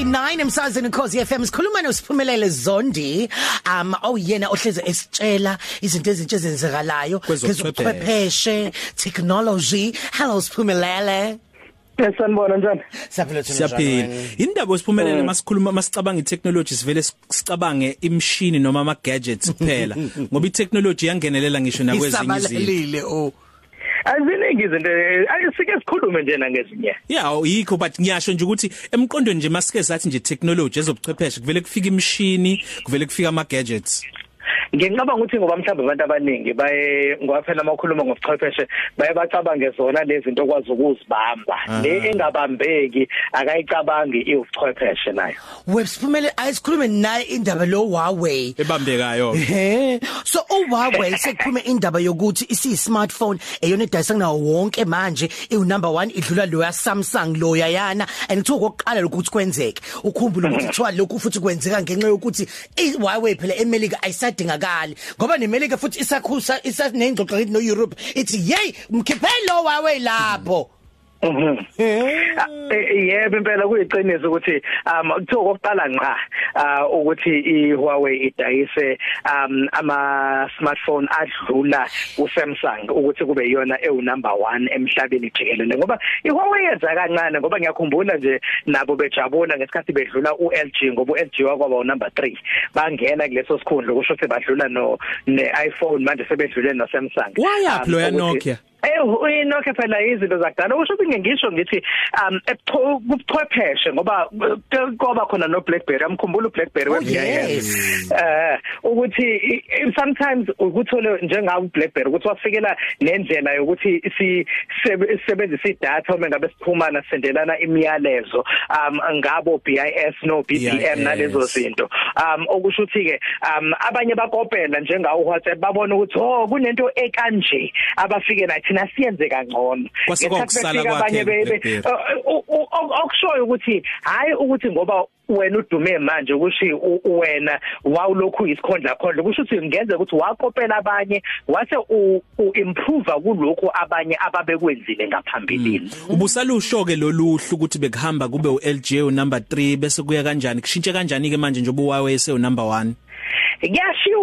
Happy 9 emsazweni Khosi FM sikhuluma nosiphumelele Zondi um oyena ohleze esitshela izinto ezintsha ezenzekalayo Kwezobuchwepheshe. technology hello siphumelele Sanibona njani? Siyaphila thina Siyaphila. Indaba osiphumelele Mm. masikhuluma masicabanga itechnology sivele sicabange imshini noma ama gadgets kuphela ngoba itechnology yangenelela ngisho nakwezinye izinto. isabalelile oh Aziningi izinto ayisike sikhulume nje nangezinye. Yeah, yikho but ngiyasho nje ukuthi emqondweni nje masike sathi nje technology ezobuchwepheshe kuvele kufika imshini, kuvele kufika ama gadgets. Ngicabanga ukuthi ngoba mhlawumbe abantu abaningi baye ngoba phela makhuluma ngobuchwepheshe baye bacabange zona lezi zinto okwazi ukuzibamba. Le engabambeki akayicabangi iubuchwepheshe nayo. websiphumele ayisikhulume naye indaba lo Huawei Ebambekayo. He so uHuawei sekuphume indaba yokuthi isi smartphone eyona edayisa nawo wonke manje iwu number 1 idlula lo ya Samsung lo yayana and kuthiwa kokuqala lokuthi kwenzeke ukhumbule ukuthi kuthiwa lokhu futhi kwenzeka ngenxa yokuthi iHuawei phela eMelika ayisadingakali ngoba neMelika futhi isakhusa isanengxoxo ngithi no Europe ithi hey mkhiphele lo Huawei lapho. Mhm. Yebo impela kuyiqiniso ukuthi um kuthiwa kokuqala nqa ah, ukuthi iHuawei idayise um ama smartphone adlula uSamsung ukuthi kube yona ewu number 1 emhlabeni jikelele ngoba iHuawei yenza kancane ngoba ngiyakhumbula nje nabo bejabula ngesikhathi bedlula uLG ngoba uLG wakwaba u number 3 bangena kuleso sikhundla kusho ukuthi badlula no ne-iPhone manje sebedlule no Samsung Wayaphi lo ya Nokia? Eh uNokia phela izinto zakudala? Usho ukuthi ngisho ngithi um ebuchwepheshe ngoba koba khona no BlackBerry amkhumbula uBlackberry Oh, we yes. eh ukuthi sometimes ukuthole njengawo uBlackberry ukuthi wafikela nendlela yokuthi si sebe- sisebenzisa idatha uma ngabe siphumana sendelana imiyalezo um ngabo BIS no BBM nalezo zinto. Um okusho ukuthi ke um abanye bakopela njengawo WhatsApp babona ukuthi oh kunento ekanje abafike nathi thina siyenze kangcono. Ngesikhathi abanye okushoyo ukuthi hayi ukuthi ngoba wena udume manje ukuthi wena wawulokhu isikhondla khondla kusho ukuthi ngenzeka ukuthi wakopela abanye wase u u- improve kulokho abanye ababekwenzile ngaphambilini. Ubusalusho ke loluhlu ukuthi bekuhamba kube uLG u number 3 bese kuya kanjani? Kushintshe kanjani ke manje nje uBuhuawei ese u number 1. Kuyashiwo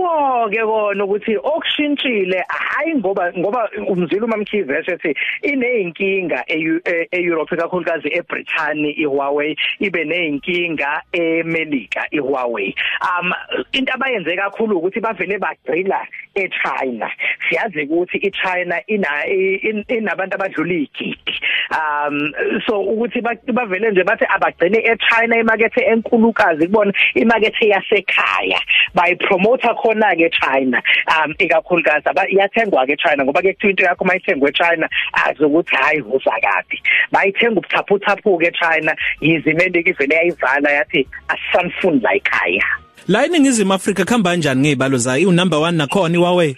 ke kona ukuthi okushintshile hayi ngoba ngoba umzila umamkhize esethi ineyinkinga eEurope kakhulukazi eBrithani iHuawei ibe neyinkinga eMelika iHuawei. Um into abayenze kakhulu ukuthi bavele bagcila eChina. Siyazi ukuthi iChina ina in- inabantu abadlula igidi um so ukuthi ba- bavele nje bathi abagcine eChina imakethe enkulukazi kubona imakethe yasekhaya. Bayipromoter khona ke China um ikakhulukazi aba- iyathengwa ke China ngoba ke kuthiwa into yakho mayithengwe eChina azi ukuthi hayi uzakaphi bayithenga ubuthaphu thaphu ke China yize imelika ivele yayivala yathi asisanifuni la ekhaya. La eningizimu Afrika khamba kanjani ngezibalo zayo u number 1 nakhona iHuawei.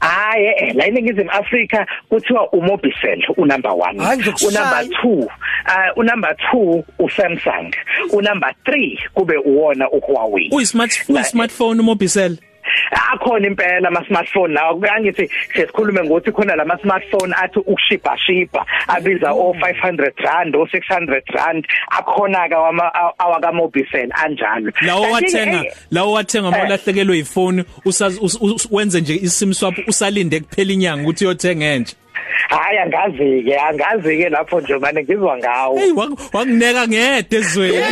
Hayi eh la iningizimu Afrika kuthiwa uMobicel unumber 1 Hayi, ngizokushaya. unumber 2 uh unumber 2 uSamsung unumber 3 kube uwona uHuawei Uyi smart uyi La- smartphone uMobicel. Akhona impela ama smartphone lawa kuyangithi sesikhulume ngokuthi khona lama smartphone athi ukushipa shipa abiza o 500 rand o 600 rand akhona ka awaka Mobicel anjalo Lawo Kanti-ke, wathenga eh, lawo wathenga Eh. mawulahlekelwe ifoni usazi us- us- wenze nje isim swap usalinde kuphela inyanga ukuthi uyothenga entsha. hayi angazi ke angazi ke lapho nje manje ngizwa ngawo Hey wak- wakuneka ngede ezweni.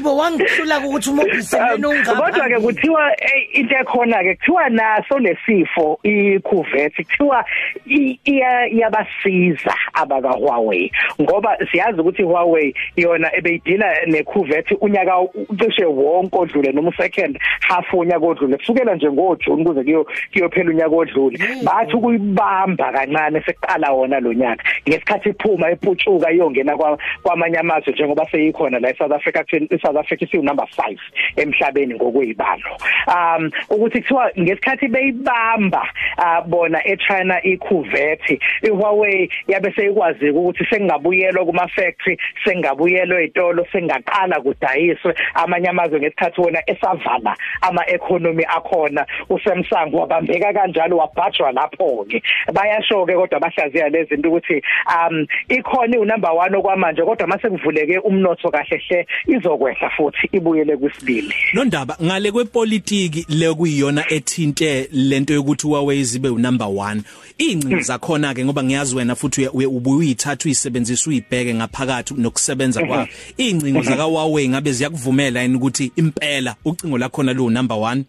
Anganeneda Hayibo wangihlula ukuthi umobisele Um, kodwa ke kuthiwa eh, into ekhona ke kuthiwa naso lesifo iCuvette kuthiwa i- iya- iyabasiza abaka Huawei ngoba siyazi ukuthi Huawei yona ebeyidila neCuvette unyaka cishe wonke odlule noma second half unyaka odlule kusukela nje ngoJune kuze kuyo kuyophela unyaka odlule. Bathi ukuyibamba kancane sekuqala wona lo nyaka. Ngesikhathi iphuma eputshuka iyongena kwa- kwamanye amazwe njengoba seyikhona la eSouth Africa kutheni South Africa isiwu number 5 emhlabeni ngokuyibalo um ukuthi kuthiwa ngesikhathi beyibamba uh, bona eChina iCuvette iHuawei yabe seyikwazi ukuthi sengabuyelwa kuma factory sengabuyelwa ezitolo sengaqala kudayiswe. Amanye amazwe ngesikhathi wona esavala ama economy akhona uSamsung wabambeka kanjalo wabhajwa lapho ke bayasho ke kodwa bahlaziya lezi zinto ukuthi um ikhona unumber 1 okwamanje kodwa mase kuvuleke umnotho kahle hle izokwehla. Futhi ibuyele kwisibili nondaba ngale kwepolitiki le kuyiyona ethinte lento yokuthi Huawei zibe unumber 1 ingcingo zakhona ke ngoba ngiyazi wena futhi ubuye uyithatha uyisebenzisa uyibheke ngaphakathi nokusebenza kwa ingcingo zaka Huawei ngabe ziyakuvumela yini ukuthi impela ucingo lakhona lu number 1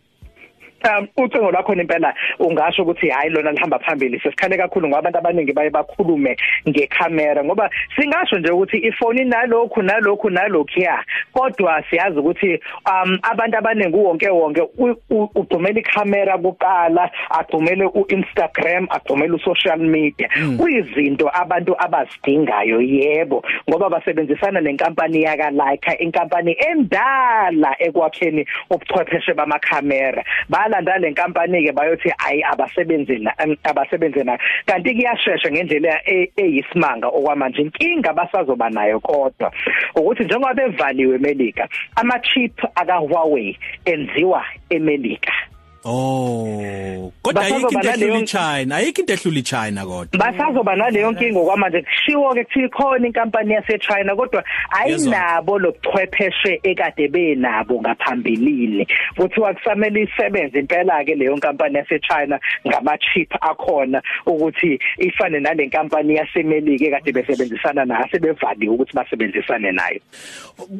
um ucingo lwakho impela ungasho ukuthi hayi lona lihamba phambili. Sesikhale kakhulu ngoba abantu abaningi baye bakhulume ngecamera ngoba singasho nje ukuthi ifoni nalokhu nalokhu nalokhu ya. Kodwa siyazi ukuthi um abantu abaningi wonke wonke ugcumela icamera kuqala agcumele uInstagram agcumele usocial media. Kuyizinto abantu abazidingayo yebo. Ngoba basebenzisana nenkampani yaka Leica inkampani endala ekwakheni ubuchwepheshe bamakhamera. Balanda lenkampani ke bayothi ayi abasebenzi la abasebenzi na kanti kuyashesha ngendlela eyisimanga okwamanje inkinga basazoba nayo kodwa ukuthi njengoba bevaliwe eMelika ama chip aka Huawei enziwa eMelika. Oh, kodwa ayikho into ehlula iChina, ayikho into ehlula iChina kodwa. Basazoba naleyo nkinga okwamanje kushiwo ke kuthi ikhona inkampani yaseChina kodwa ayinabo lobuchwepheshe ekade benabo ngaphambilini. Kuthiwa kusamele isebenze impela ke leyo nkampani yaseChina ngama chip akhona ukuthi ifane nale nkampani yaseMelika ekade besebenzisana nayo sebevaliwe ukuthi basebenzisane nayo.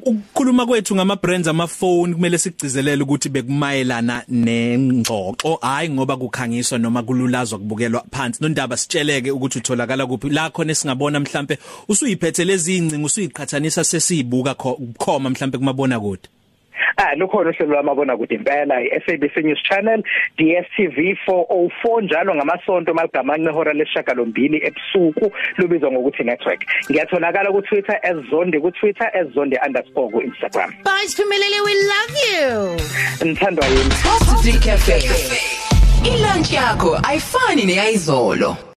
Ukukhuluma kwethu ngama brands ama phone kumele sigcizelele ukuthi bekumayelana ne ingxoxo hayi ngoba kukhangiswa noma kululazwa kubukelwa phansi. Nondaba sitsheleke ukuthi utholakala kuphi. La khona singabona mhlambe usuyiphethe lezi ingcingo usuyiqhathanisa sesiyibuka khoma mhlambe kumabona kude Ah lukhona uhlelo lwamabona kude impela iSABC News Channel DStv 404 njalo ngamasonto magamanye ehora lesishagalombili ebusuku lubizwa ngokuthi network. Ngiyatholakala ku Twitter @zonde ku Twitter @zonde_ ku Instagram Bye Phumelele we love you. Nthandwa yini? Coffee Cafe. Ilunch yakho ayifani neyizolo